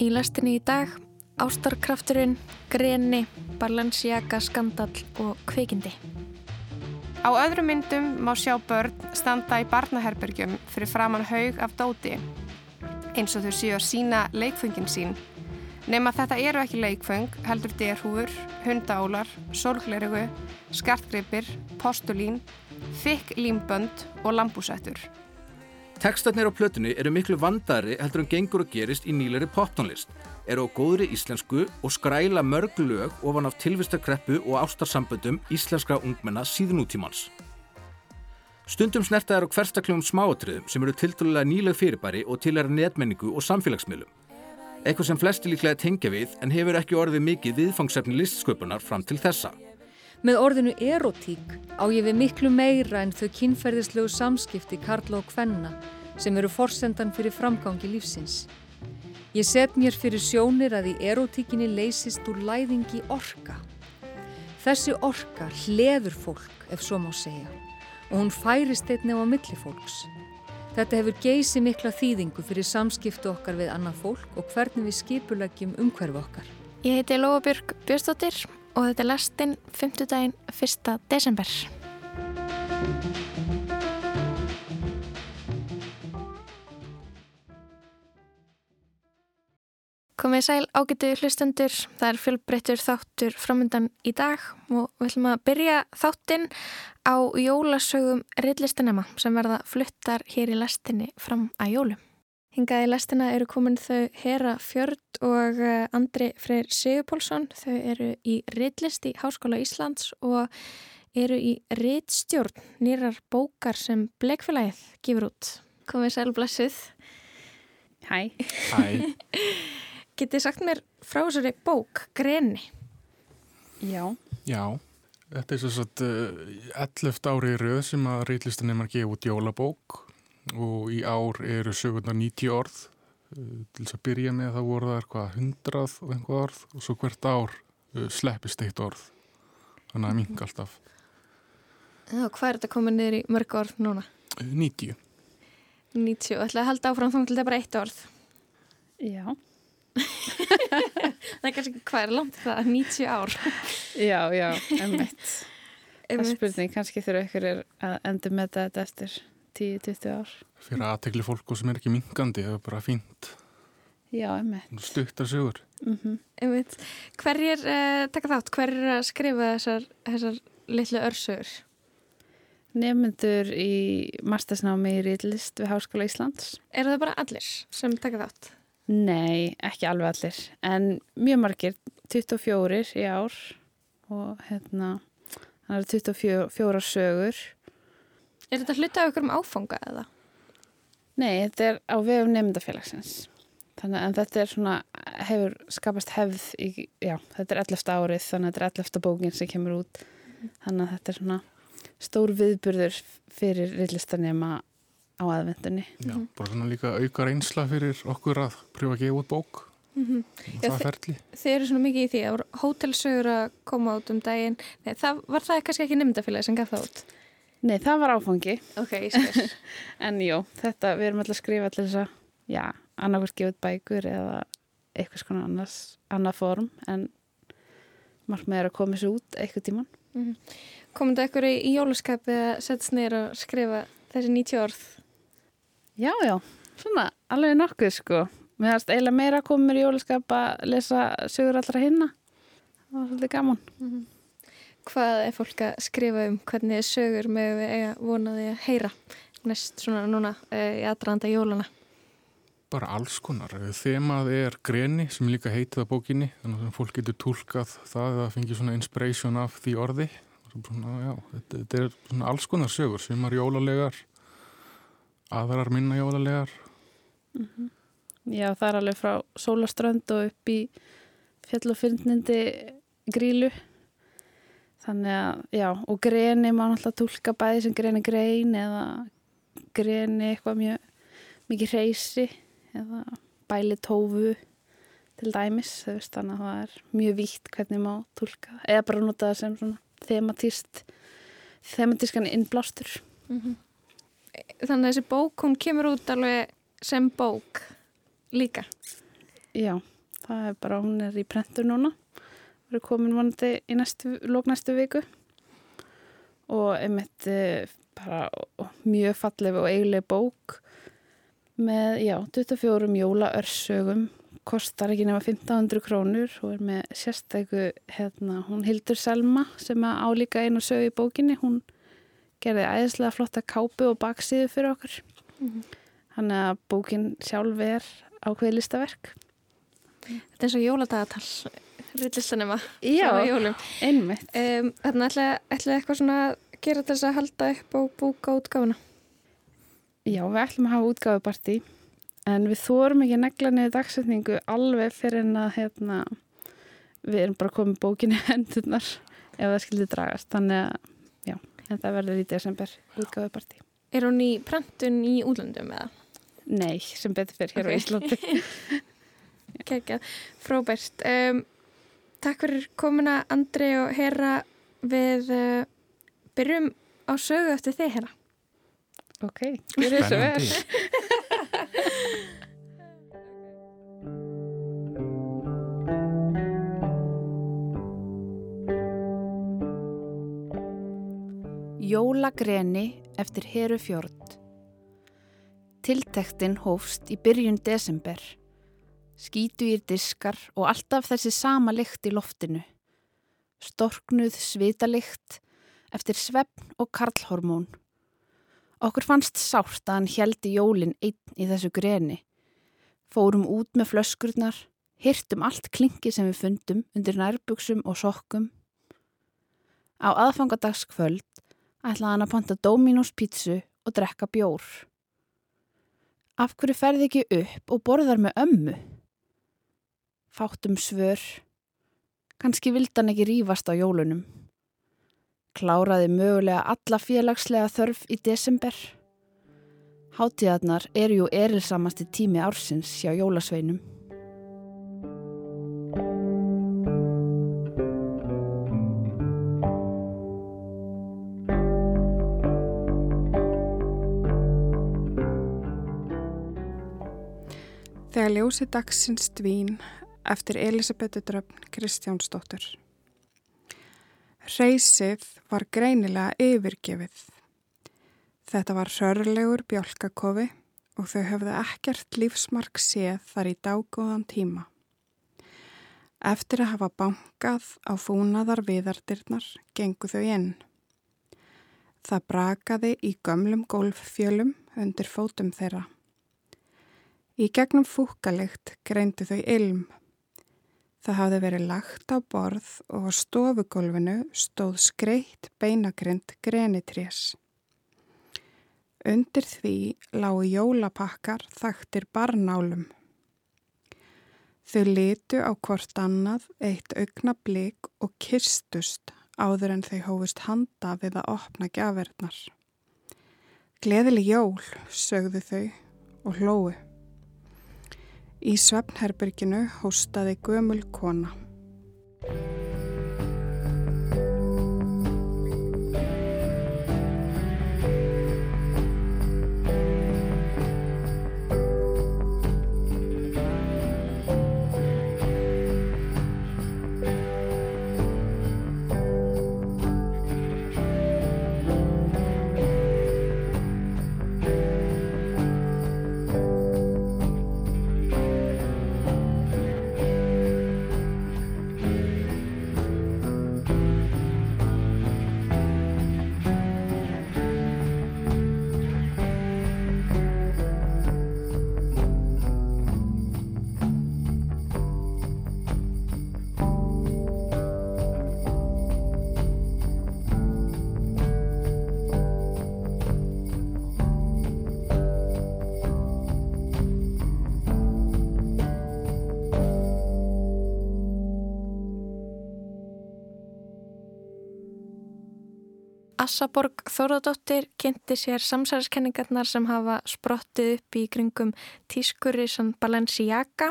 Í lastinni í dag, ástarkrafturinn, greni, balansjaka, skandal og kveikindi. Á öðrum myndum má sjá börn standa í barnaherbergjum fyrir framann haug af dóti eins og þau séu að sína leikfungin sín. Nefn að þetta eru ekki leikfung, heldur derhúfur, hundaólar, sólglerugu, skartgripir, postulín, þykk límbönd og lambúsættur. Tekstarnir á plötunni eru miklu vandari heldur en gengur og gerist í nýleri poptónlist, eru á góðri íslensku og skræla mörg lög ofan af tilvistakreppu og ástarsamböndum íslenskra ungmenna síðan útímans. Stundum snertaðar á hverstakljóum smáatriðum sem eru tildalega nýleg fyrirbæri og til er netmenningu og samfélagsmiðlum. Eitthvað sem flesti líklega tengja við en hefur ekki orðið mikið viðfangsefni listsköpunar fram til þessa. Með orðinu erotík á ég við miklu meira en þau kynferðislegu samskipti Karla og Kvenna sem eru forsendan fyrir framgangi lífsins. Ég set mér fyrir sjónir að í erotíkinni leysist úr læðingi orka. Þessi orka hleður fólk ef svo má segja og hún færist einnig á milli fólks. Þetta hefur geysi mikla þýðingu fyrir samskiptu okkar við annað fólk og hvernig við skipulegjum umhverfu okkar. Ég heiti Lóabjörg Björnstóttir og þetta er lastinn 5. daginn 1. desember. Komið sæl ágætu hlustendur, það er fjölbreyttur þáttur framöndan í dag og við ætlum að byrja þáttinn á jólasögum reillistanema sem verða fluttar hér í lestinni fram að jólum. Hingað í lestina eru komin þau Hera Fjörd og eh, Andri Freyr Sigurpólsson. Þau eru í reillist í Háskóla Íslands og eru í reittstjórn nýrar bókar sem Bleikfélagið gefur út. Komið sæl blessuð. Hæ. Hæ. Getið sagt mér frá þessari bók, Greni? Já. Já, þetta er svo uh, 11 ári í rauð sem að reitlistanemar gefa út jólabók og í ár eru sögurnar 90 orð uh, til þess að byrja með það voru það eitthvað 100 og einhvað orð og svo hvert ár uh, sleppist eitt orð þannig að minga alltaf Já, hvað er þetta komið niður í mörg orð núna? 90 90 og ætlaði að halda áfram þá til þetta er bara eitt orð. Já. Það er kannski hvað er langt það, 90 ár. Já, já, emmitt. Það er spurning, kannski þurfa ykkur er að endur með þetta eftir 10-20 ár. fyrir aðtekli fólk og sem er ekki mingandi það er bara fínt, Já, stuttar sögur Mm Einmitt. Hverjir uh, taka þátt? Hverjir er að skrifa þessar, þessar litlu örsögur? Nefnendur í mastersnámi í Ríðlist við Háskóla Íslands. Eru það bara allir sem taka þátt? Nei, ekki alveg allir, en mjög margir, 24 í ár og hérna, það eru 24 sögur. Er þetta hluta af ykkur um áfanga eða? Nei, þetta er á vefum nefndafélagsins. Þannig að þetta er svona, hefur skapast hefð í, já, þetta er 11. árið, þannig að þetta er 11. bókin sem kemur út. Þannig að þetta er svona stór viðburður fyrir rillistanema á aðvendunni. Já, bara svona líka auka reynsla fyrir okkur að pröfa að gefa út bók Mm og Já, það þi- ferli Þið eru svona mikið í því að hótelsögur að koma út um daginn. Nei, það, var það kannski ekki nefndafélagi sem gaf það út? Nei, það var áfangi, Ok, ég skil. en jú, þetta, við erum alltaf að skrifa allir þess að, já, annarkvært gefið bækur eða eitthvað svona annars, annað form, en markmið er að koma sér út eitthvað tíman. Komum þetta ykkur í, jólaskapi að setja nýr og skrifa þessi 90 orð? Já, já, svona alveg nokkuð sko. Mér hefast eiginlega meira að koma mér í jólaskap að lesa sögur allra hinna. Það var svolítið gaman. Hvað er fólk að skrifa um hvernig þið sögur með við eiga vonaði að heyra næst svona núna uh, í aðdraðanda jólana? bara alls konar. Þemað er greni sem líka heitið á bókinni þannig að fólk getur tólkað það eða fengið svona inspiration af því orði svona, já, þetta, þetta er svona alls konar sögur sem er jólalegar aðrar minna jólalegar Já, það er alveg frá sólaströnd og upp í fjall og fyrnindi grílu. Þannig að, já, og greni má náttúrulega tólka bæði sem greni grein eða greni eitthvað mjög mikið reysi eða bæli tófu til dæmis, þú veist, þannig að það er mjög vítt hvernig má tólka eða bara nota það sem svona thematist thematískan innblástur. Þannig að þessi bók, hún kemur út alveg sem bók líka. Já, það er bara, hún er í prentur núna erum komin vonandi í næstu, lóknæstu viku. Og einmitt eh, bara mjög falleg og eiginlega bók með, já, 24 jóla örsögum kostar ekki nema 1500 krónur og er með sérstæku hérna, hún Hildur Selma sem álíka einu sög í bókinni, hún gerði æðislega flotta kápu og baksíðu fyrir okkur. Mm. hann er að bókin sjálf er ákveði listaverk. Þetta er og jóladagatal rillistanema Já, einmitt. Um, Þannig ætlaði eitthvað svona að gera þess að halda upp og búka útgáfuna? Já, við ætlum að hafa útgáfuparti en við þórum ekki negla niður dagsetningu alveg fyrir en að hérna, við erum bara komið bókinu hendunar ef það skildi dragast. Þannig að já, þetta verður í desember útgáfuparti Er hún í prentun í útlöndum eða? Nei, sem betur fyrir hér okay. á Íslandi. Kekja, frábært. Um, Takk fyrir komuna Andri og Hera. Við uh, byrjum á sögu eftir þið Hera. Ok, ég er þessu vel. Jólagreni eftir Heru Fjord. Tiltektin hófst í byrjun desember. Skítu í diskar og alltaf þessi sama lykt í loftinu. Storknuð svitalikt eftir svefn og karlhormón. Okkur fannst sárt að hann heldi jólin einn í þessu greni. Fórum út með flöskurnar, hirtum allt klingi sem við fundum undir nærbuksum og sokkum. Á aðfangadagskvöld ætlaði hann að panta Dominos pítsu og drekka bjór. Af hverju ferði ekki upp og borðar með ömmu? Fáttum svör. Kanski vild hann ekki rýfast á jólunum. Kláraði mögulega alla félagslega þörf í desember. Háttíðarnar eru jú erilsamasti tími ársins hjá jólasveinum. Þegar ljósi dagsins dvín eftir Elisabetu Dröfn Kristjánsdóttur. Reysið var greinilega yfirgefið. Þetta var sörlegur bjálkakofi og þau höfðu ekkert lífsmark séð þar í dágóðan tíma. Eftir að hafa bankað á fúnaðar viðardirnar gengu þau inn. Það brakaði í gömlum golffjölum undir fótum þeirra. Í gegnum fúkalikt greindu þau ilm. Það hafði verið lagt á borð og á stofugólfinu stóð skreitt beinagrind grenitrés. Undir því lágu jólapakkar þaktir barnálum. Þau litu á hvort annað eitt augna blik og kistust áður en þau hófust handa við að opna gafirnar. Gleðileg jól, sögðu þau og hlóu. Í svefnherberginu hóstaði gömul kona. Assaborg Þóradóttir kynnti sér samsæðiskenningarnar sem hafa sprottið upp í kringum tískurísan Balenciaga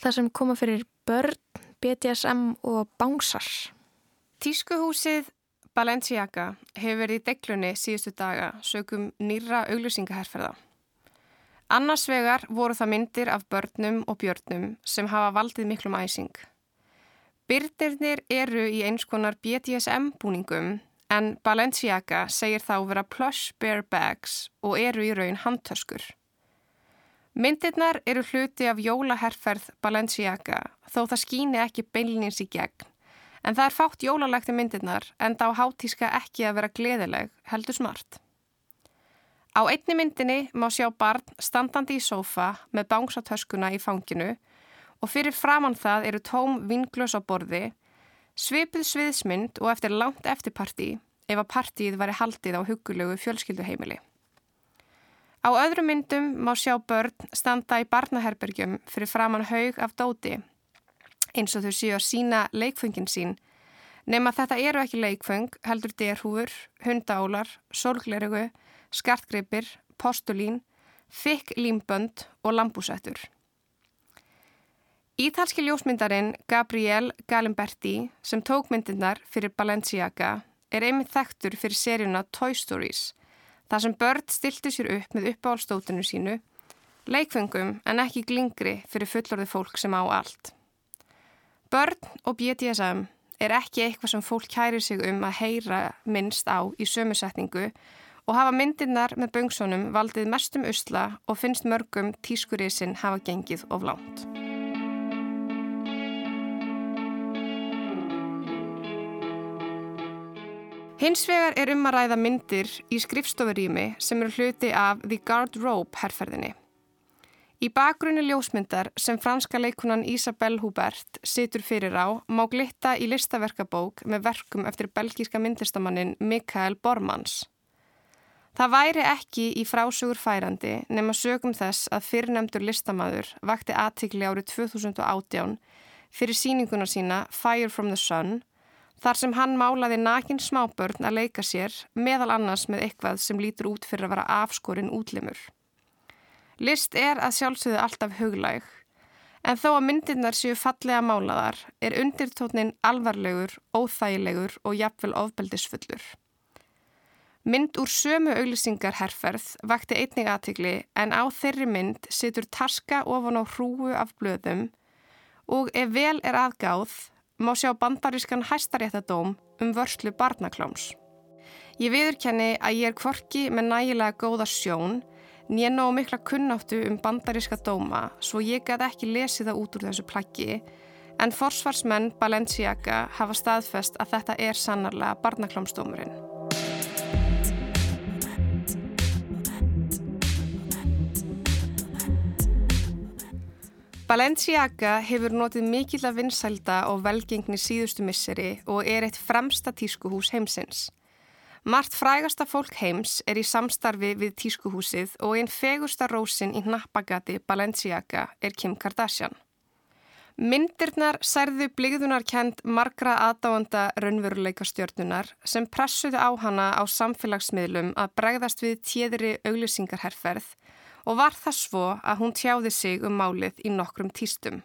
þar sem koma fyrir börn, BDSM og bánsar. Tískuhúsið Balenciaga hefur verið í deglunni síðustu daga sögum nýra auglýsingaherferða. Annars vegar voru það myndir af börnum og björnum sem hafa valdið miklum æsing. Byrdirnir eru í eins konar BDSM búningum en Balenciaga segir þá vera plush bear bags og eru í raun handtöskur. Myndirnar eru hluti af jólaherferð Balenciaga þó það skýni ekki beinlinins í gegn en það er fátt jólalegt í myndirnar en þá hátíska ekki að vera gleðileg heldur smart. Á einni myndinni má sjá barn standandi í sófa með bángsatöskuna í fanginu og fyrir framann það eru tóm vinglös á borði, svipið sviðsmynd og eftir langt eftirparti ef að partíið væri haldið á hugulegu fjölskylduheimili. Á öðrum myndum má sjá börn standa í barnaherbergjum fyrir framann haug af dóti eins og þau séu að sína leikfungin sín nema þetta eru ekki leikfung heldur derhúfur, hundaólar, sólglerugu, skartgripir, postulín, þykk límbönd og lambúsættur. Ítalski ljósmyndarinn Gabriel Galimberti sem tók myndirnar fyrir Balenciaga er einmitt þekktur fyrir seríuna Toy Stories þar sem börn stilti sér upp með uppáhaldstótinu sínu, leikfengum en ekki glingri fyrir fullorði fólk sem á allt. Börn og BDSM er ekki eitthvað sem fólk kærir sig um að heyra minnst á í sömusetningu og hafa myndirnar með böngsunum valdið mestum usla og finnst mörgum tískurísin hafa gengið of lánt. Hins vegar er um að ræða myndir í skrifstofurími sem eru hluti af The Garderobe herrferðinni. Í bakgrunni ljósmyndar sem franska leikunan Isabelle Hubert situr fyrir á má glitta í listaverkabók með verkum eftir belgíska myndistamannin Mikael Bormans. Það væri ekki í frásögur færandi nema sögum þess að fyrirnemdur listamæður vakti aðtikli árið 2018 fyrir síninguna sína Fire from the Sun Þar sem hann málaði nakin smábörn að leika sér, meðal annars með eitthvað sem lítur út fyrir að vera afskorinn útlimur. List er að sjálfsögðu alltaf huglæg, en þó að myndirnar séu fallega málaðar er undirtótnin alvarlegur, óþægilegur og jafnvel ofbeldisfullur. Mynd úr sömu auglisingar herrferð vakti einnig aðtikli en á þeirri mynd situr taska ofan á hrúu af blöðum og ef vel er aðgáð má sjá bandarískan hæstaréttadóm um vörslu barnakláms. Ég viðurkenni að ég er kvorki með nægilega góða sjón, nýjena og mikla kunnáttu um bandaríska dóma svo ég gæti ekki lesið það út úr þessu plaggi, en forsvarsmenn Balenciaga hafa staðfest að þetta er sannarlega barnaklámsdómurinn. Balenciaga hefur notið mikill að vinsælda og velgengni síðustu misseri og er eitt fremsta tískuhús heimsins. Mart frægasta fólk heims er í samstarfi við tískuhúsið og einn fegursta rósin í nappagati Balenciaga er Kim Kardashian. Myndirnar særðu bligðunarkend margra aðdáanda raunveruleika stjórnunar sem pressuðu á hana á samfélagsmiðlum að bregðast við tjeðri auglýsingarherferð og var það svo að hún tjáði sig um málið í nokkrum týstum.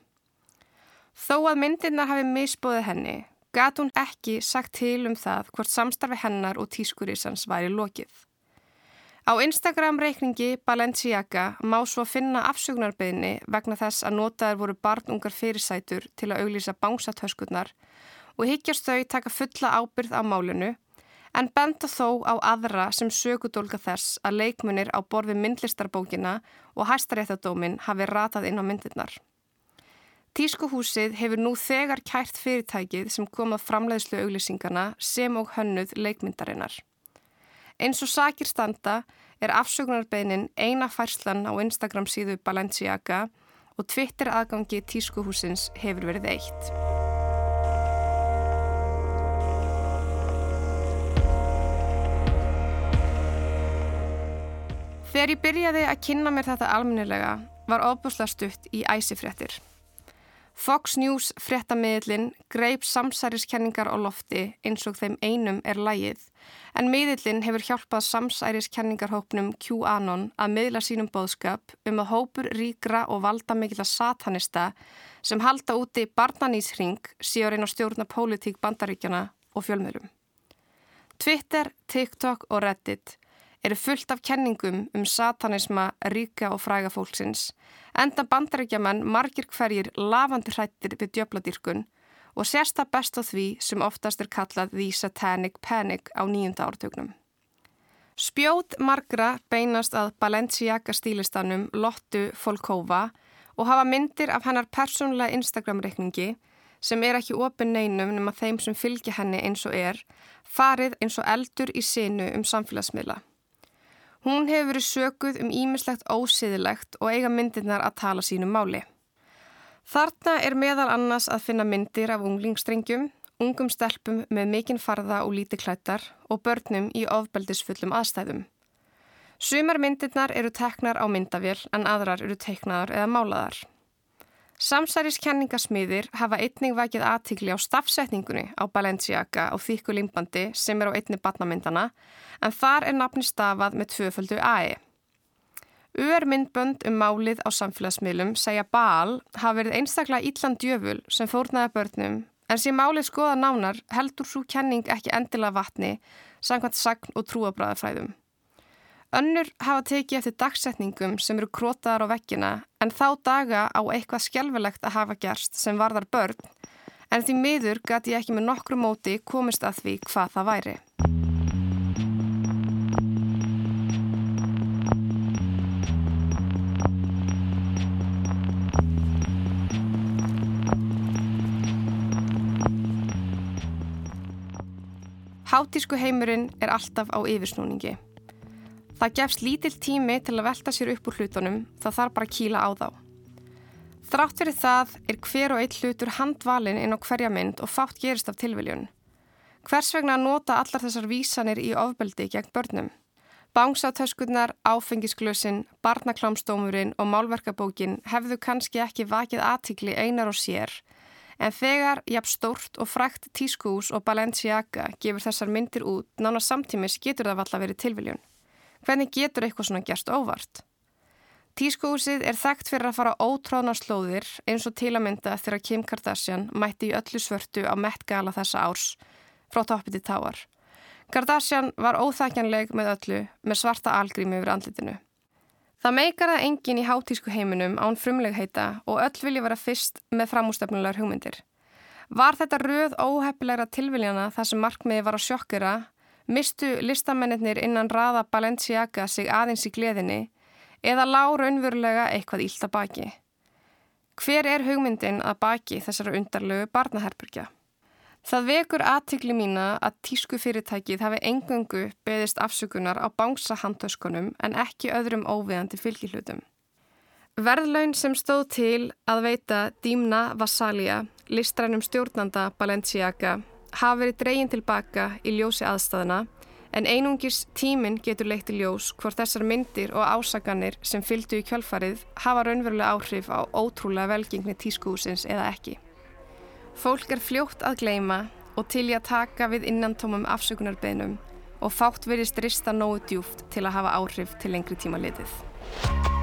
Þó að myndirnar hafi misbóðið henni, gat hún ekki sagt til um það hvort samstarfi hennar og tískurísans væri lokið. Á Instagram reikningi Balenciaga má svo finna afsögnarbeginni vegna þess að notaður voru barnungar fyrirsætur til að auglýsa bánsathöskurnar og higgjast þau taka fulla ábyrð á málinu en benda þó á aðra sem sögudólka þess að leikmunir á borfi myndlistarbókina og hæstaréttadómin hafi ratað inn á myndirnar. Tískuhúsið hefur nú þegar kært fyrirtækið sem komað framleiðslu auglýsingana sem og hönnuð leikmyndarinnar. Eins og sakir standa er afsökunarbeinin eina færslan á Instagram síðu Balenciaga og Twitter aðgangi tískuhúsins hefur verið eitt. Þegar ég byrjaði að kynna mér þetta almennilega var ofbúslega stutt í æsifréttir. Fox News fréttamiðlinn greip samsæriskenningar á lofti eins og þeim einum er lægið en miðlinn hefur hjálpað samsæriskenningarhópnum QAnon að miðla sínum bóðskap um að hópur ríkra og valda mikilvæg satanista sem halda úti barnanísring síður einn á stjórna pólitík bandaríkjana og fjölmiðlum. Twitter, TikTok og Reddit eru fullt af kenningum um satanisma ríka og fræga fólksins, enda bandarækjaman margir hverjir lavandi hrættir við djöbladýrkun og sérsta best á því sem oftast er kallað The Satanic Panic á nýjunda ártögnum. Spjót margra beinast að Balenciaga stílistanum Lottu Folkova og hafa myndir af hennar persónlega Instagram-reikningi sem er ekki ofin neinum nema þeim sem fylgja henni eins og er, farið eins og eldur í sinu um samfélagsmiðla. Hún hefur verið sökuð um ímislegt ósiðilegt og eiga myndirnar að tala sínum máli. Þarna er meðal annars að finna myndir af unglingstrengjum, ungum stelpum með mikinn farða og líti klættar og börnum í ofbeldisfullum aðstæðum. Sumar myndirnar eru teknar á myndavél en aðrar eru teiknaðar eða málaðar. Samsæriskenningasmiðir hafa einning vakið aðtikli á stafsetningunni á Balenciaga og þýkku limbandi sem er á einni batnamyndana en þar er nafni stafað með tvöföldu AE. Uer myndbönd um málið á samfélagsmiðlum segja Baal hafa verið einstaklega ítlan djöful sem fórnaði börnum en sem málið skoða nánar heldur svo kenning ekki endilega vatni samkvæmt sagn og trúabræðafræðum. Önnur hafa tekið eftir dagsetningum sem eru krótaðar á vekkina en þá daga á eitthvað skjálfilegt að hafa gerst sem varðar börn en því miður gæti ég ekki með nokkru móti komist að því hvað það væri. Hátísku heimurinn er alltaf á yfirsnúningi. Það gefst lítill tími til að velta sér upp úr hlutunum, það þarf bara að kýla á þá. Þrátt fyrir það er hver og eitt hlutur handvalin inn á hverja mynd og fátt gerist af tilviljun. Hvers vegna nota allar þessar vísanir í ofbeldi gegn börnum? Bángsátöskurnar, áfengisglösin, barnaklámsdómurinn og málverkabókin hefðu kannski ekki vakið aðtikli einar og sér, en þegar jafn stórt og frækt tískús og Balenciaga gefur þessar myndir út, nána samtímis getur það valla verið tilviljun. Hvernig getur eitthvað svona gerst óvart? Tískuhúsið er þekkt fyrir að fara ótráðna slóðir eins og til að mynda þegar Kim Kardashian mætti í öllu svörtu á Met Gala þessa árs frá toppið til táar. Kardashian var óþækjanleg með öllu með svarta algrími yfir andlitinu. Það meikar það engin í hátísku heiminum án frumlegheita og öll vilja vera fyrst með framústefnulegar hugmyndir. Var þetta röð óheppilegra tilviljana þar sem markmiði var að sjokkera mistu listamennir innan raða Balenciaga sig aðeins í gleðinni eða lág raunverulega eitthvað ílta baki. Hver er hugmyndin að baki þessara undarlegu barnaherbergja? Það vekur aðtikli mína að tísku fyrirtækið hafi engöngu beðist afsökunar á bánsahandtöskunum en ekki öðrum óviðandi fylgihlutum. Verðlaun sem stóð til að veita Dímna Vassalia, listrænum stjórnanda Balenciaga, hafa verið dreyin tilbaka í ljósi aðstæðina en einungis tíminn getur leitt í ljós hvort þessar myndir og ásaganir sem fylgdu í kjölfarið hafa raunverulega áhrif á ótrúlega velgengni tískúsins eða ekki. Fólk er fljótt að gleima og til í að taka við innantómum afsökunarbeinum og fátt verist rista nógu djúft til að hafa áhrif til lengri tíma litið.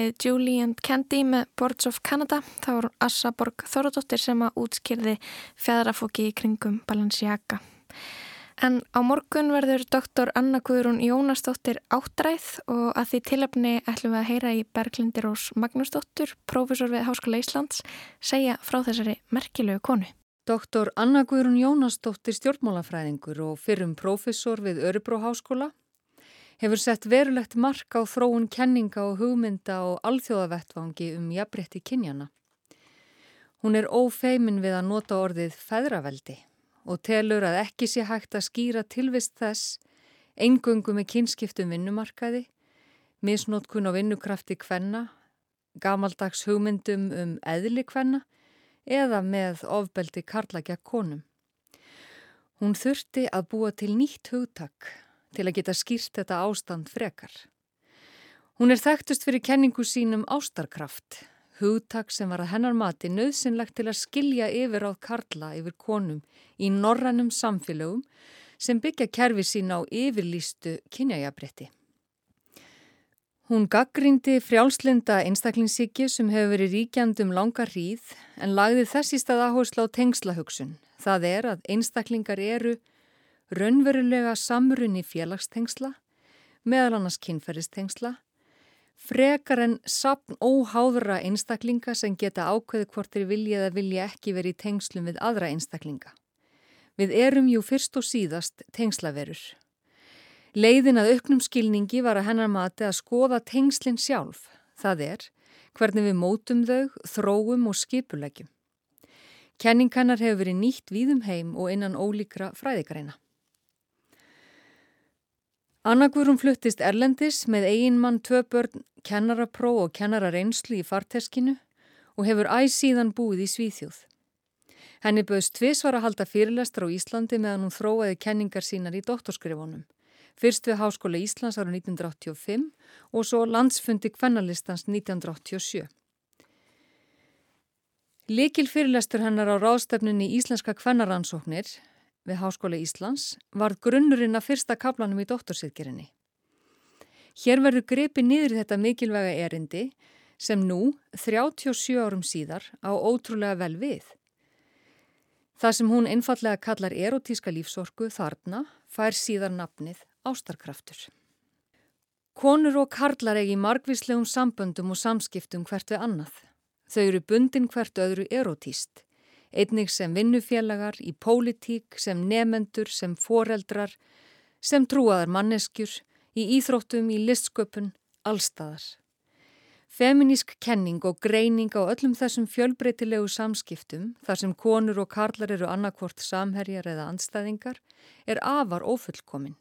Lægið Julie and Candy með Boards of Canada. Það voru Assa Borg Þóradóttir sem að útskýrði fjæðrafóki í kringum Balenciaga. En á morgun verður doktor Anna Guðrún Jónasdóttir áttræð og að því tilöfni ætlum við að heyra í Berglindir Ós Magnúsdóttur, prófessor við Háskóla Íslands, segja frá þessari merkilegu konu. Doktor Anna Guðrún Jónasdóttir stjórnmálafræðingur og fyrrum prófessor við Örybro Háskóla hefur sett verulegt mark á þróun kenninga og hugmynda og alþjóðavettvangi um jafnbretti kynjana. Hún er ófeimin við að nota orðið feðraveldi og telur að ekki sé hægt að skýra tilvist þess engöngu með kynskiptum vinnumarkaði, misnótkun á vinnukrafti kvenna, gamaldags hugmyndum um eðli kvenna eða með ofbeldi karlagja konum. Hún þurfti að búa til nýtt hugtak til að geta skýrt þetta ástand frekar. Hún er þekktust fyrir kenningu sínum ástarkraft hugtak sem var að hennar mati nöðsynlegt til að skilja yfir á karla yfir konum í norrannum samfélögum sem byggja kerfi sín á yfirlýstu kynjajabretti. Hún gaggrindi frjálslinda einstaklingsíki sem hefur verið ríkjandum langa hríð en lagði þess í stað áherslu á tengslahugsun. Það er að einstaklingar eru raunverulega samrunni félagstengsla, meðal annars kynferðistengsla Frekar en sapn óháðra einstaklinga sem geta ákveði hvort þeir vilja eða vilja ekki verið í tengslum við aðra einstaklinga. Við erum jú fyrst og síðast tengslaverur. Leiðin að auknum skilningi var að hennar mati að skoða tengslinn sjálf, það er hvernig við mótum þau, þróum og skipulegjum. Kenningannar hefur verið nýtt víðum heim og innan ólíkra fræðigreina. Annargurum fluttist Erlendis með eigin mann tvö börn kennarapróf og kennarareynslu í farteskinu og hefur æsíðan búið í Svíþjóð. Henni bauðst tviðsvar að halda fyrirlestra á Íslandi meðan hún þróaði kenningar sínar í doktorskrifunum. Fyrst við Háskóla Íslands ára 1985 og svo landsfundi kvennalistans 1987. Likil fyrirlestur hennar á ráðstefninni Íslenska kvennaransóknir við Háskóla Íslands var grunnurinn að fyrsta kaplanum í doktorsýðgerinni. Hér verður grepi niður þetta mikilvæga erindi sem nú, 37 árum síðar, á ótrúlega vel við. Það sem hún einfallega kallar erotíska lífsorku þarna fær síðar nafnið ástarkraftur. Konur og karlar eigi margvíslegum samböndum og samskiptum hvert við annað. Þau eru bundin hvert öðru erotíst. Einnig sem vinnufélagar, í pólitík, sem nefendur, sem foreldrar, sem trúaðar manneskjur, í íþróttum, í listsköpun, allstaðar. Feminísk kenning og greining á öllum þessum fjölbreytilegu samskiptum, þar sem konur og karlar eru annarkvort samherjar eða andstæðingar, er afar ofullkomin.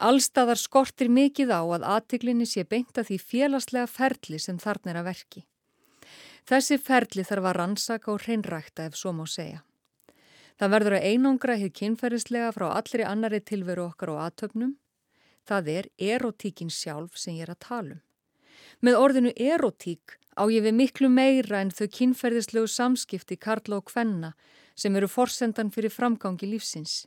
Allstaðar skortir mikið á að aðtiklinni sé beinta því félagslega ferli sem þarna er að verki. Þessi ferli þarf að rannsaka og hreinrækta ef svo má segja. Það verður að einangra hefð kynferðislega frá allri annari tilveru okkar og aðtöfnum Það er erotíkin sjálf sem ég er að tala um. Með orðinu erotík á ég við miklu meira en þau kynferðislegu samskipti Karla og Kvenna sem eru forsendan fyrir framgangi lífsins.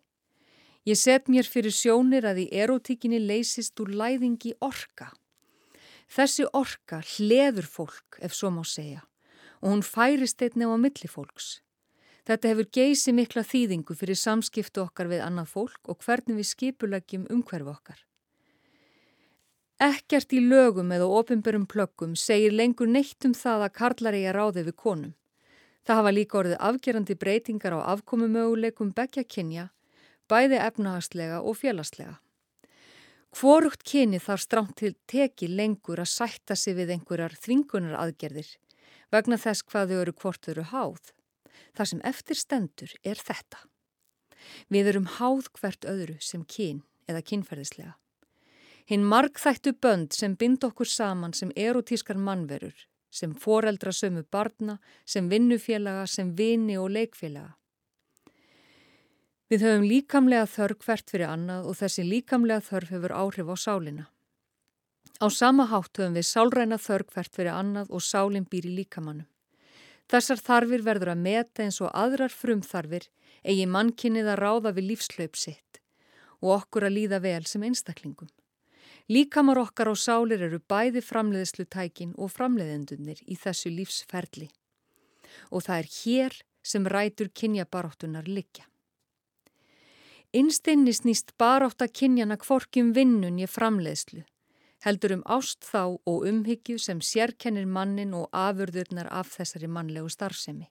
Ég set mér fyrir sjónir að í erotíkinni leysist úr læðingi orka. Þessi orka hleður fólk, ef svo má segja, og hún færist einnig á milli fólks. Þetta hefur geysi mikla þýðingu fyrir samskiptu okkar við annað fólk og hvernig við skipulegjum umhverfu okkar. Ekkert í lögum eða ofinbörum plöggum segir lengur neitt um það að karlar eiga ráði við konum. Það hafa líka orðið afgerandi breytingar á afkomumöguleikum begja kynja, bæði efnahagslega og félagslega. Hvorugt kyni þarf stránt til teki lengur að sætta sig við einhverjar þvingunar aðgerðir vegna þess hvað þau eru hvort þau eru háð. Það sem eftir stendur er þetta. Við erum háð hvert öðru sem kyn eða kynferðislega. Hinn markþættu bönd sem bind okkur saman sem erotískar mannverur, sem foreldra sömu barna, sem vinnufélaga, sem vini og leikfélaga. Við höfum líkamlega þörf hvert fyrir annað og þessi líkamlega þörf hefur áhrif á sálina. Á sama hátt höfum við sálræna þörf hvert fyrir annað og sálinn býr í líkamannum. Þessar þarfir verður að meta eins og aðrar frumþarfir eigi mannkynnið að ráða við lífslaup sitt og okkur að líða vel sem einstaklingum. Líkamar okkar og sálir eru bæði framleiðslutækin og framleiðendunir í þessu lífsferli. Og það er hér sem rætur kynjabaráttunar liggja. Innsteinni snýst barátt að kynjana kvorkjum vinnun ég framleiðslu, heldur um ást þá og umhyggju sem sérkennir mannin og afurðurnar af þessari mannlegu starfsemi.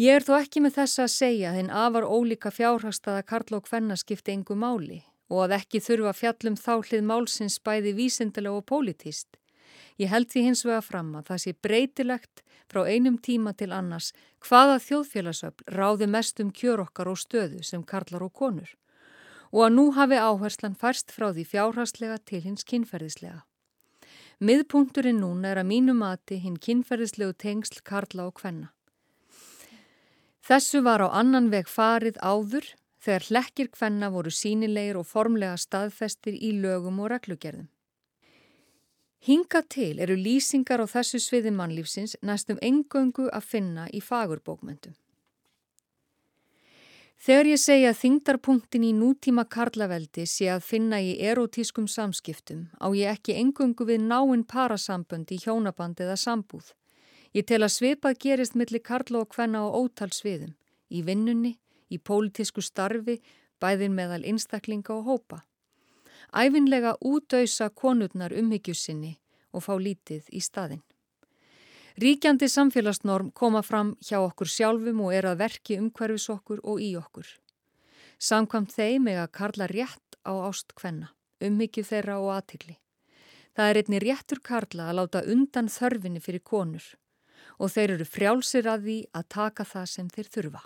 Ég er þó ekki með þessa að segja að þinn afar ólíka fjárhagstaða Karl og Kvenna skipti engu máli og að ekki þurfa fjallum þállið málsins bæði vísindilega og pólitíst. Ég held því hins vega fram að það sé breytilegt frá einum tíma til annars hvaða þjóðfélagsöfl ráði mest um kjör okkar og stöðu sem karlar og konur og að nú hafi áherslan færst frá því fjárhagslega til hins kynferðislega. Miðpunkturinn núna er að mínu mati hinn kynferðislegu tengsl karla og kvenna. Þessu var á annan veg farið áður þegar hlekkir kvenna voru sínilegir og formlega staðfestir í lögum og reglugerðum. Hinga til eru lýsingar á þessu sviði mannlífsins næstum engöngu að finna í fagurbókmyndum. Þegar ég segja þingdarpunktin í nútíma karlaveldi sé að finna í erotískum samskiptum á ég ekki engöngu við náinn parasambönd í hjónaband eða sambúð. Ég tel að svipað gerist millir karla og hvenna á ótal sviðum, í vinnunni, í pólitísku starfi, bæðin meðal einstaklinga og hópa æfinlega útauðsa konurnar umhyggjusinni og fá lítið í staðin. Ríkjandi samfélagsnorm koma fram hjá okkur sjálfum og er að verki umhverfis okkur og í okkur. Samkvæmt þeim er að karla rétt á ást kvenna, umhyggju þeirra og aðtikli. Það er einni réttur karla að láta undan þörfinni fyrir konur og þeir eru frjálsir að því að taka það sem þeir þurfa.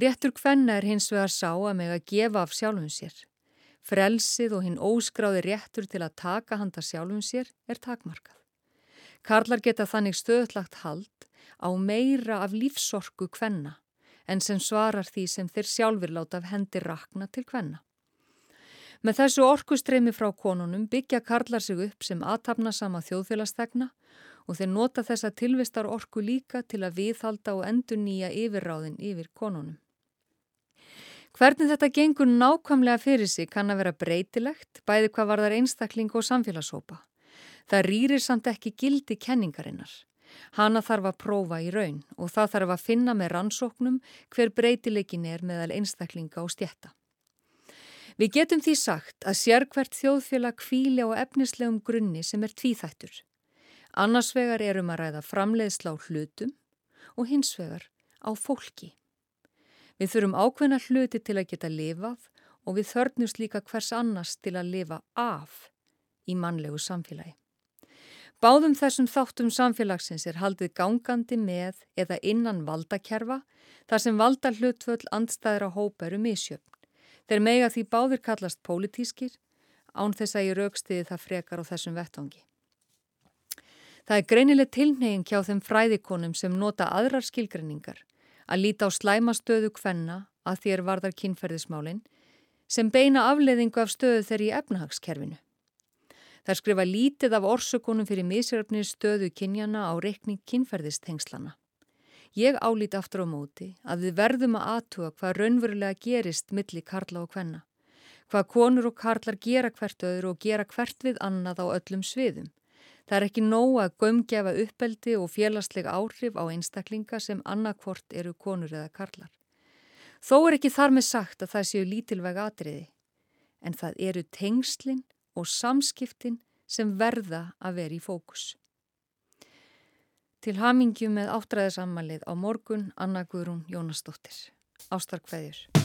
Réttur kvenna er hins vegar sá að meg að gefa af sjálfum sér. Frelsið og hinn óskráði réttur til að taka handa sjálfum sér er takmarkað. Karlar geta þannig stöðlagt hald á meira af lífsorku kvenna en sem svarar því sem þeir sjálfur láta af hendi rakna til kvenna. Með þessu orkustreymi frá konunum byggja karlar sig upp sem aðtapna sama þjóðfélagstegna og þeir nota þessa tilvistar orku líka til að viðhalda og endur nýja yfirráðin yfir konunum. Hvernig þetta gengur nákvæmlega fyrir sig kann að vera breytilegt, bæði hvað var þar einstakling og samfélagshópa. Það rýrir samt ekki gildi kenningarinnar. Hanna þarf að prófa í raun og það þarf að finna með rannsóknum hver breytileikin er meðal einstaklinga og stjetta. Við getum því sagt að sérkvert þjóðfélag kvíli á efnislegum grunni sem er tvíþættur. Annars vegar erum að ræða framleiðsla á hlutum og hins vegar á fólki. Við þurfum ákveðna hluti til að geta lifað og við þörnumst líka hvers annars til að lifa af í mannlegu samfélagi. Báðum þessum þáttum samfélagsins er haldið gangandi með eða innan valdakerfa þar sem valda hlutvöld andstæðra hópa eru misjöfn. Þeir mega því báðir kallast pólitískir án þess að ég raukstiði það frekar á þessum vettvangi. Það er greinileg tilnegin hjá þeim fræðikonum sem nota aðrar skilgreiningar að líta á slæmastöðu kvenna að þér varðar kynferðismálinn sem beina afleðingu af stöðu þeirri í efnahagskerfinu. Það skrifa lítið af orsökunum fyrir misröfnir stöðu kynjana á reikning kynferðistengslana. Ég álít aftur á móti að við verðum að aðtuga hvað raunverulega gerist milli karla og kvenna. Hvað konur og karlar gera hvert öðru og gera hvert við annað á öllum sviðum. Það er ekki nóg að gömgefa uppeldi og félagsleg áhrif á einstaklinga sem annarkvort eru konur eða karlar. Þó er ekki þar með sagt að það séu lítilvæg atriði, en það eru tengslinn og samskiptin sem verða að vera í fókus. Til hamingju með áttræðisammalið á morgun Anna Guðrún Jónasdóttir. Ástarkveðjur.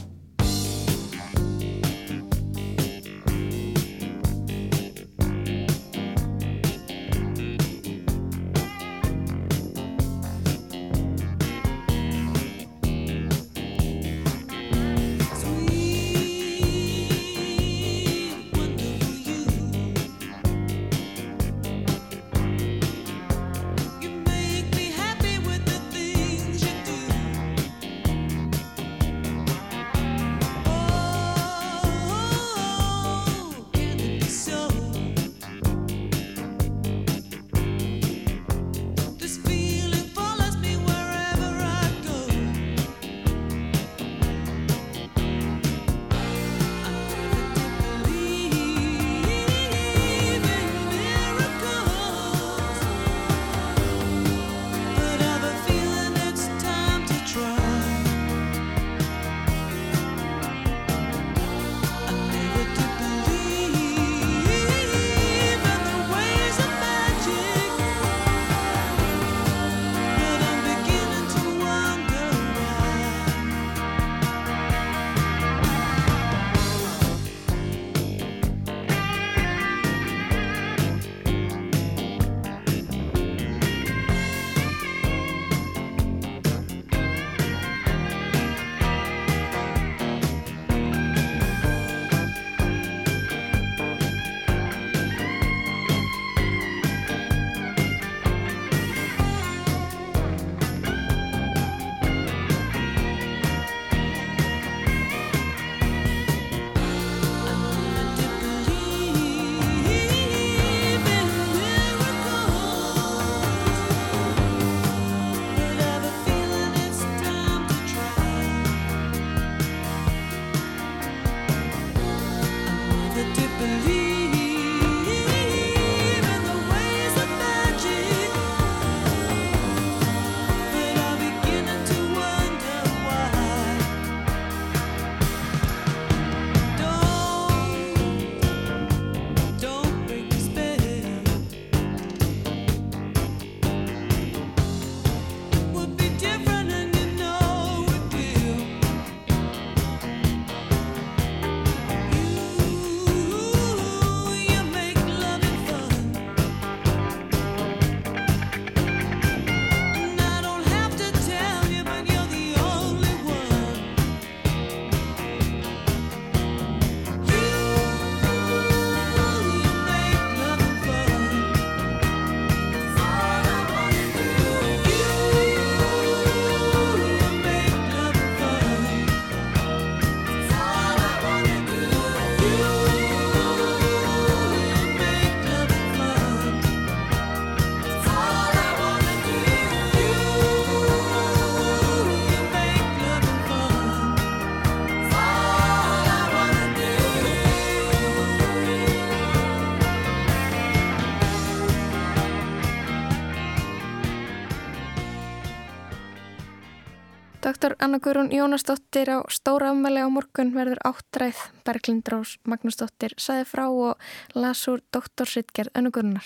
Doktor Anna Guðrún Jónasdóttir á stóra afmæli á morgun verður áttræð. Berglindrós Magnúsdóttir saði frá og lasur doktorsittgerð önugurnar.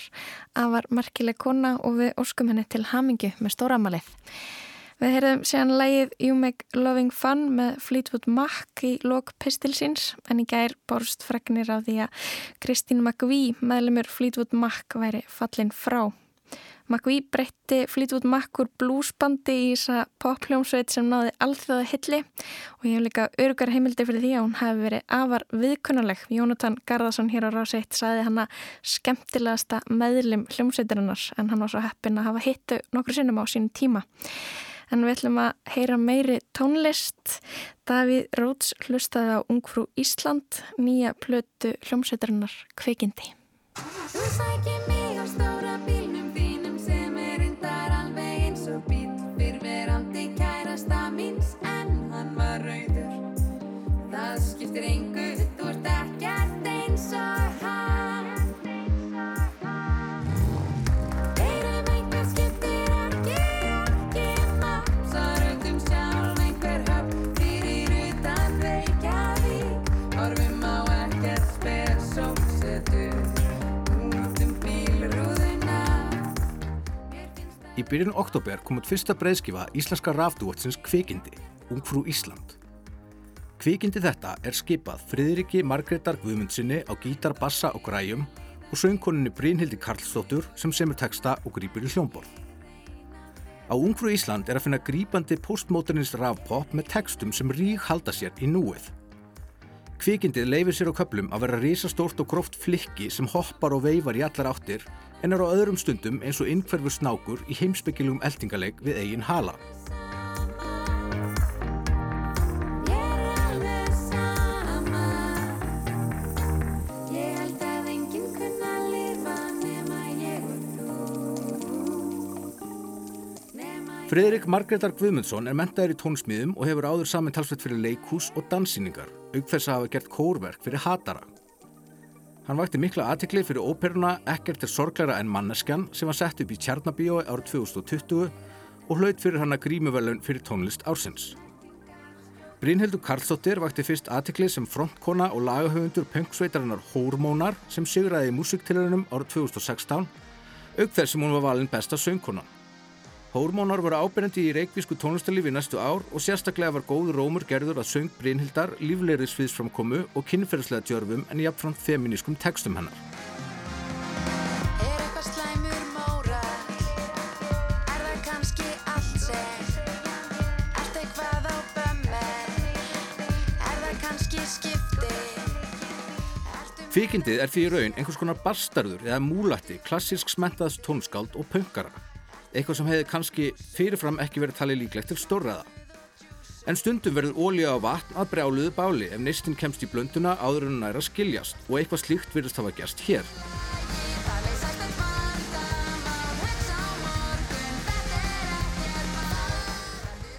Afar merkileg kona og við óskum henni til hamingu með stóra afmælið. Við heyrðum séðan lægið You Make Loving Fun með Fleetwood Mac í lok pistilsins en í gær borst fregnir af því að Kristín McVie meðlumur Fleetwood Mac væri fallin frá. McVie breytti Fleetwood Mac úr bluesbandi í þessa popljómsveit sem náði alþjóða hilli og ég hef líka örugar heimildi fyrir því að hún hefði verið afar viðkunnuleg. Jónatan Garðarsson hér á Ráseitt saði hann að skemmtilegasta meðlim hljómsveitirinnar en hann var svo heppin að hafa hittu nokkru sinnum á sínum tíma. En við ætlum að heyra meiri tónlist. Davíð Róts hlustaði á Ungfrú Ísland, nýja plötu hljómsveitirinnar Kveikindi. Í byrjun oktober kom út fyrsta breyðskifa íslenska rafdúatsins Kvikindi, Ungfrú Ísland. Kvikindi þetta er skipað Friðriki Margreðar Guðmundsinni á gítar, bassa og græjum og söngkoninni Brynhildi Karlsdóttur sem semur texta og grýpur í hljómborð. Á Ungfrú Ísland er að finna grýpandi postmodernist rafpop með textum sem rík halda sér í núið. Kvikindið leifir sér á köplum að vera risastórt og gróft flikki sem hoppar og veifar í allar áttir en er á öðrum stundum eins og innhverfur snákur í heimsbyggilum eldingaleik við eigin hala. Friðrik Margreðar Guðmundsson er mentaður í tónsmíðum og hefur áður saman talsveit fyrir leikhús og danssýningar, auk þess að hafa gert kórverk fyrir hatara. Hann vakti mikla aðtikli fyrir óperuna Ekkert er sorglæra en manneskjan sem var sett upp í Tjarnabíói árið 2020 og hlaut fyrir hann að grímuvelun fyrir tónlist ársins. Brynhildur Karlsdóttir vakti fyrst aðtikli sem frontkona og lagahöfundur pönksveitarinnar Hórmónar sem sigraði í músiktilunum árið 2016, auk þess sem hún var valin besta söngkona. Hórmónar voru ábyrjandi í reikvísku tónlistarlífi næstu ár og sérstaklega var góður rómur gerður að söng Brynhildar, líflegri sviðsframkomu og kynferðslega djörfum en jafnframt feminískum textum hennar. Móral? Er í raun einhvers konar bastarður eða múlatti klassísk smentaðs tónskáld og pöngara. Eitthvað sem hefði kannski fyrirfram ekki verið talið líklegt til stórraða. En stundum verður ólíja á vatn að brjáluðu báli ef neistinn kemst í blönduna áður en hún nær að skiljast og eitthvað slíkt virðist hafa gerst hér.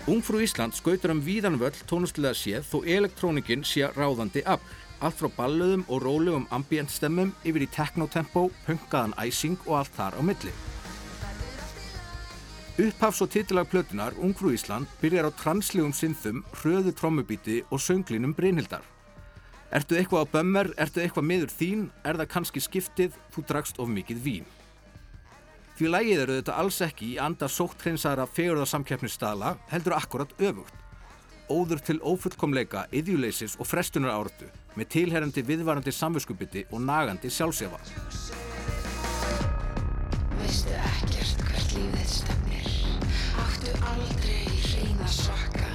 Ungfrú Ísland skautur um víðan völl tónlistilega séð þó elektrónikinn sé ráðandi afl. Allt frá ballöðum og rólegum ambient stemmum yfir í technotempo, punkaðan æsing og allt þar á milli. Upphafs og titilag plötunar Ungfrú Ísland byrjar á translegum synþum, hröðu trommubíti og sönglínum Brynhildar. Ertu eitthvað á bömmer, ertu eitthvað miður þín, er það kannski skiptið, þú drakst of mikið vín. Því lægið eru þetta alls ekki í anda sótthreinsaðara fegurðarsamkeppnisstaðla heldur akkurat öfugt. Óður til ófullkomleika, yðjuleysis og frestunar áratu með tilherrandi viðvarandi samviskubiti og nagandi sjálfsefa. Veistu ekkert hvert lífið þitt stefnir Áttu aldrei í hreina sokka.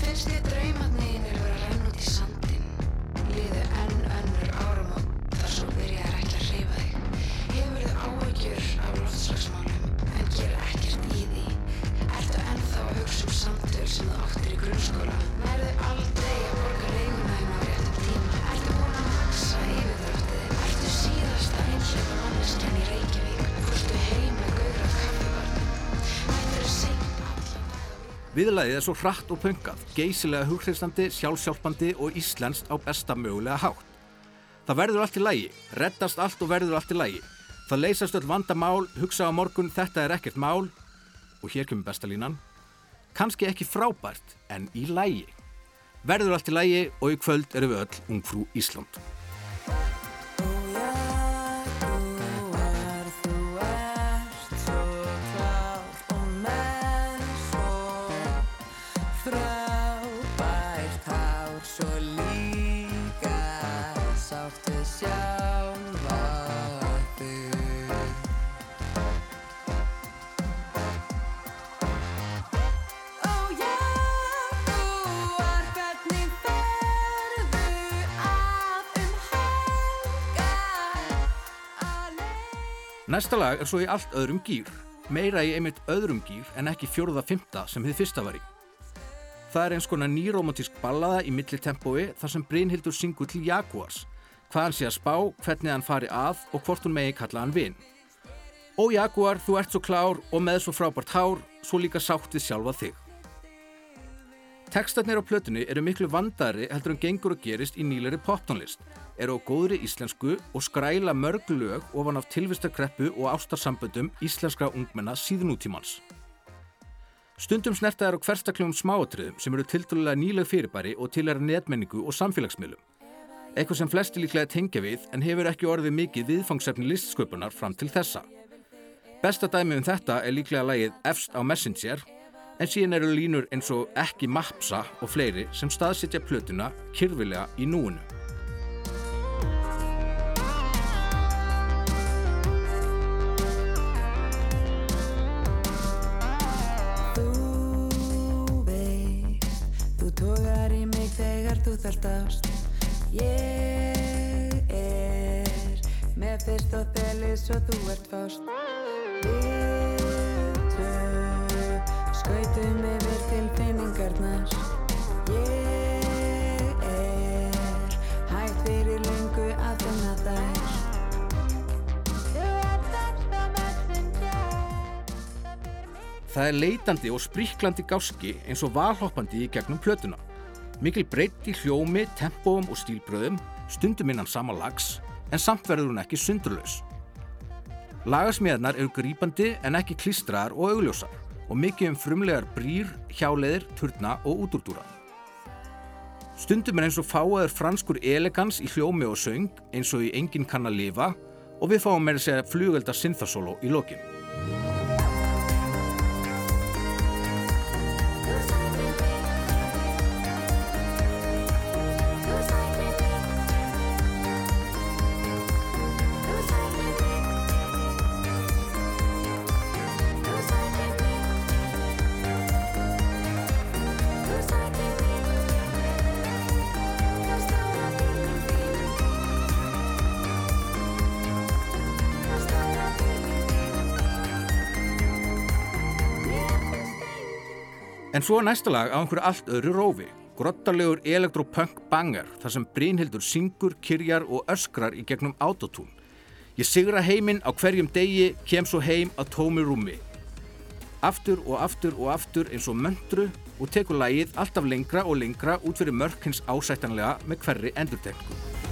Finnst þér draumarnir vera að renna út í sandin Liðu enn önnur áramót þar svo byrjar ekki að hreyfa þig. Hefur þið áhyggjur af loftslagsmálum? En gera ekkert í því. Ertu ennþá að hugsa um samtöl sem þú áttir í grunnskóla? Nærðu aldrei að borga leiguna þín á réttum tíma. Ertu búin að maksa yfirdráttið Ertu síðasta einhleipa manneskjan í Reykjavík Viðlæðið er svo hratt og pöngað, geysilega hughristandi, sjálfsjálfandi og íslenskt á besta mögulega hátt. Það verður allt í lægi, reddast allt og verður allt í lægi. Það leysast öll vandamál, hugsa á morgun þetta er ekkert mál og hér kemur besta línan. Kannski ekki frábært, en í lægi. Verður allt í lægi og í kvöld eru við öll ungfrú Ísland. Næsta lag er svo í allt öðrum gýr, meira í einmitt öðrum gýr en ekki fjórða fymta sem þið fyrsta var í. Það er eins konar nýromantísk ballaða í millitempói þar sem Brynhildur syngur til Jaguars, hvað hann sé að spá, hvernig hann fari að og hvort hún megi kalla hann vinn. Ó Jaguar, þú ert svo klár og með svo frábært hár, svo líka sátt við sjálfa þig. Tekstarnir á plötunni eru miklu vandari heldur en gengur og gerist í nýleri poptónlist eru á góðri íslensku og skræla mörg lög ofan af tilvistakreppu og ástarsamböndum íslenskra ungmenna síðnútímans. Stundum snerta er á hverstakljónum smáatriðum sem eru tildulega nýleg fyrirbæri og til er netmenningu og samfélagsmiðlum. Eitthvað sem flesti líklega tengja við en hefur ekki orðið mikið viðfangsefni listsköpunar fram til þessa. Besta dæmi um þetta er líklega lægið Efst á Messenger en síðan eru línur eins og ekki Mapsa og fleiri sem staðsitja plötuna kyrfilega í núinu. Þartast Ég er með fyrst og þelis og þú ert fast Við tvö skautum yfir til finningarnar Ég er hægt fyrir lungu að finna þær Það er leitandi og spríklandi gáski eins og valhoppandi í gegnum plötuna. Mikil breytt í hljómi, tempóum og stílbröðum, stundum innan sama lags, en samt verður hún ekki sundurlaus. Lagasmíðarnar eru grýpandi en ekki klistraðar og augljósar og mikið um frumlegar brýr, hjáleðir, turna og útúrdúra. Stundum er eins og fáaður franskur elegans í hljómi og söng eins og í Engin kann að lifa og við fáum með að segja flugölda synthasólo í lokin. En svo næsta lag á einhverju allt öðru rófi, grottalegur elektropunk banger þar sem Brynhildur syngur, kyrjar og öskrar í gegnum autotún. Ég sigra heiminn á hverjum degi, kem svo heim á tómi rúmi. Aftur og aftur og aftur eins og möndru og tekur lagið alltaf lengra og lengra út fyrir mörk hins ásættanlega með hverri endurtegningu.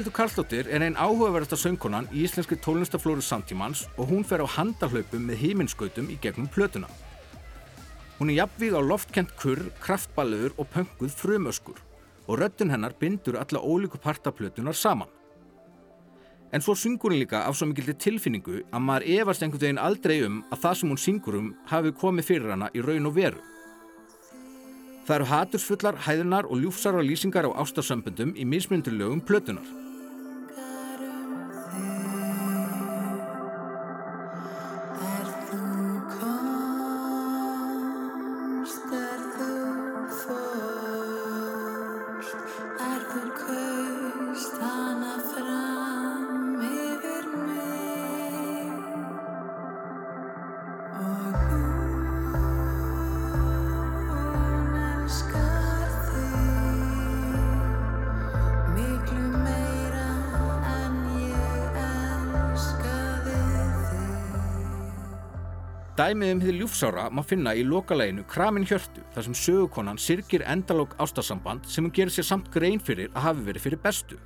Brynhildur Karlsdóttir er einn áhugaverðasta söngkonan í íslenski tólunstaflóru samtímans og hún fer á handahlaupum með híminskautum í gegnum plötuna. Hún er jafnvíð á loftkent kurr, kraftballuður og pönguð frumöskur og röddun hennar bindur alla ólíku partaplötunar saman. En svo syngur hún líka af svo mikildi tilfinningu að maður efast einhvern veginn aldrei um að það sem hún syngur um hafi komið fyrir hana í raun og veru. Það eru hatursfullar, hæðunar og ljúfsara lýsingar á ástarsambundum í mismyndur lögum plötunar. Dæmið um hið ljúfsára má finna í lokaleginu Kramin Hjörtu þar sem sögukonan sirkir endalók ástarsamband sem hún gerir sér samt grein fyrir að hafi verið fyrir bestu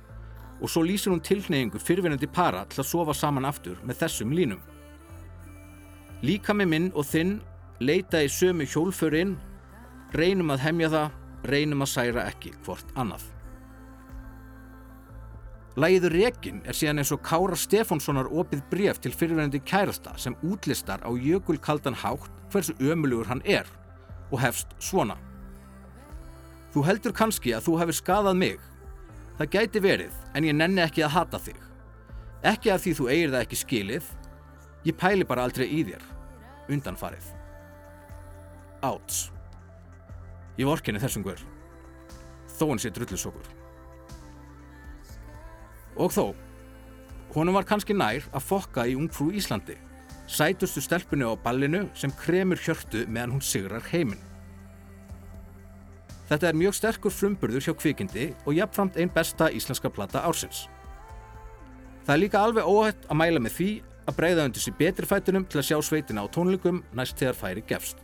og svo lýsir hún tilneyingu fyrirvinnandi para til að sofa saman aftur með þessum línum. Líka með minn og þinn leita í sömu hjólfurinn, reynum að hemja það, reynum að særa ekki hvort annað. Lægiður Rekin er síðan eins og Kára Stefánssonar opið bref til fyrirverandi kærasta sem útlistar á jökulkaldan hátt hversu ömulugur hann er og hefst svona. Þú heldur kannski að þú hefur skadað mig. Það gæti verið en ég nenni ekki að hata þig. Ekki af því þú eigir það ekki skilið. Ég pæli bara aldrei í þér. Undanfarið. Áts. Ég vorkinni þessum guður. Þó hann sé drullusokkur. Og þó, honum var kannski nær að fokka í ungfrú Íslandi, sætustu stelpunni á ballinu sem kremur hjörtu meðan hún sigrar heiminn. Þetta er mjög sterkur frumburður hjá kvikindi og jafnframt einn besta íslenska plata ársins. Það er líka alveg óhætt að mæla með því að breyða undir sér betri fætunum til að sjá sveitina á tónleikum næst þegar færi gefst.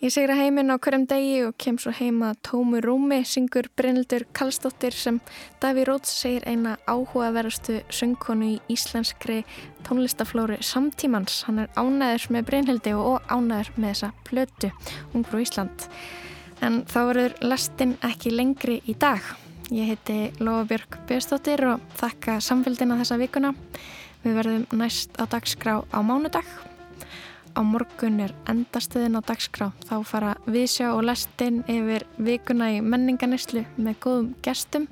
Ég segra heiminn á hverjum degi og kem svo heima tómu rúmi, syngur Brynildur Kallstóttir sem Daví Róts segir eina áhugaverastu söngkonu í íslenskri tónlistaflóru samtímans. Hann er ánæður með Brynhildi og ánæður með þessa plötu, Ungrú Ísland. En þá verður lastin ekki lengri í dag. Ég heiti Lofabjörg Björnstóttir og þakka samfélgina þessa vikuna. Við verðum næst á dagskrá á mánudag á morgun er endastöðin á dagskrá. Þá fara viðsjá og lestinn yfir vikuna í menninganislu með góðum gestum.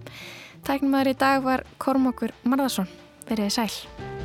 Tæknum aður í dag var Kormokur Marðarsson. Verðið sæl.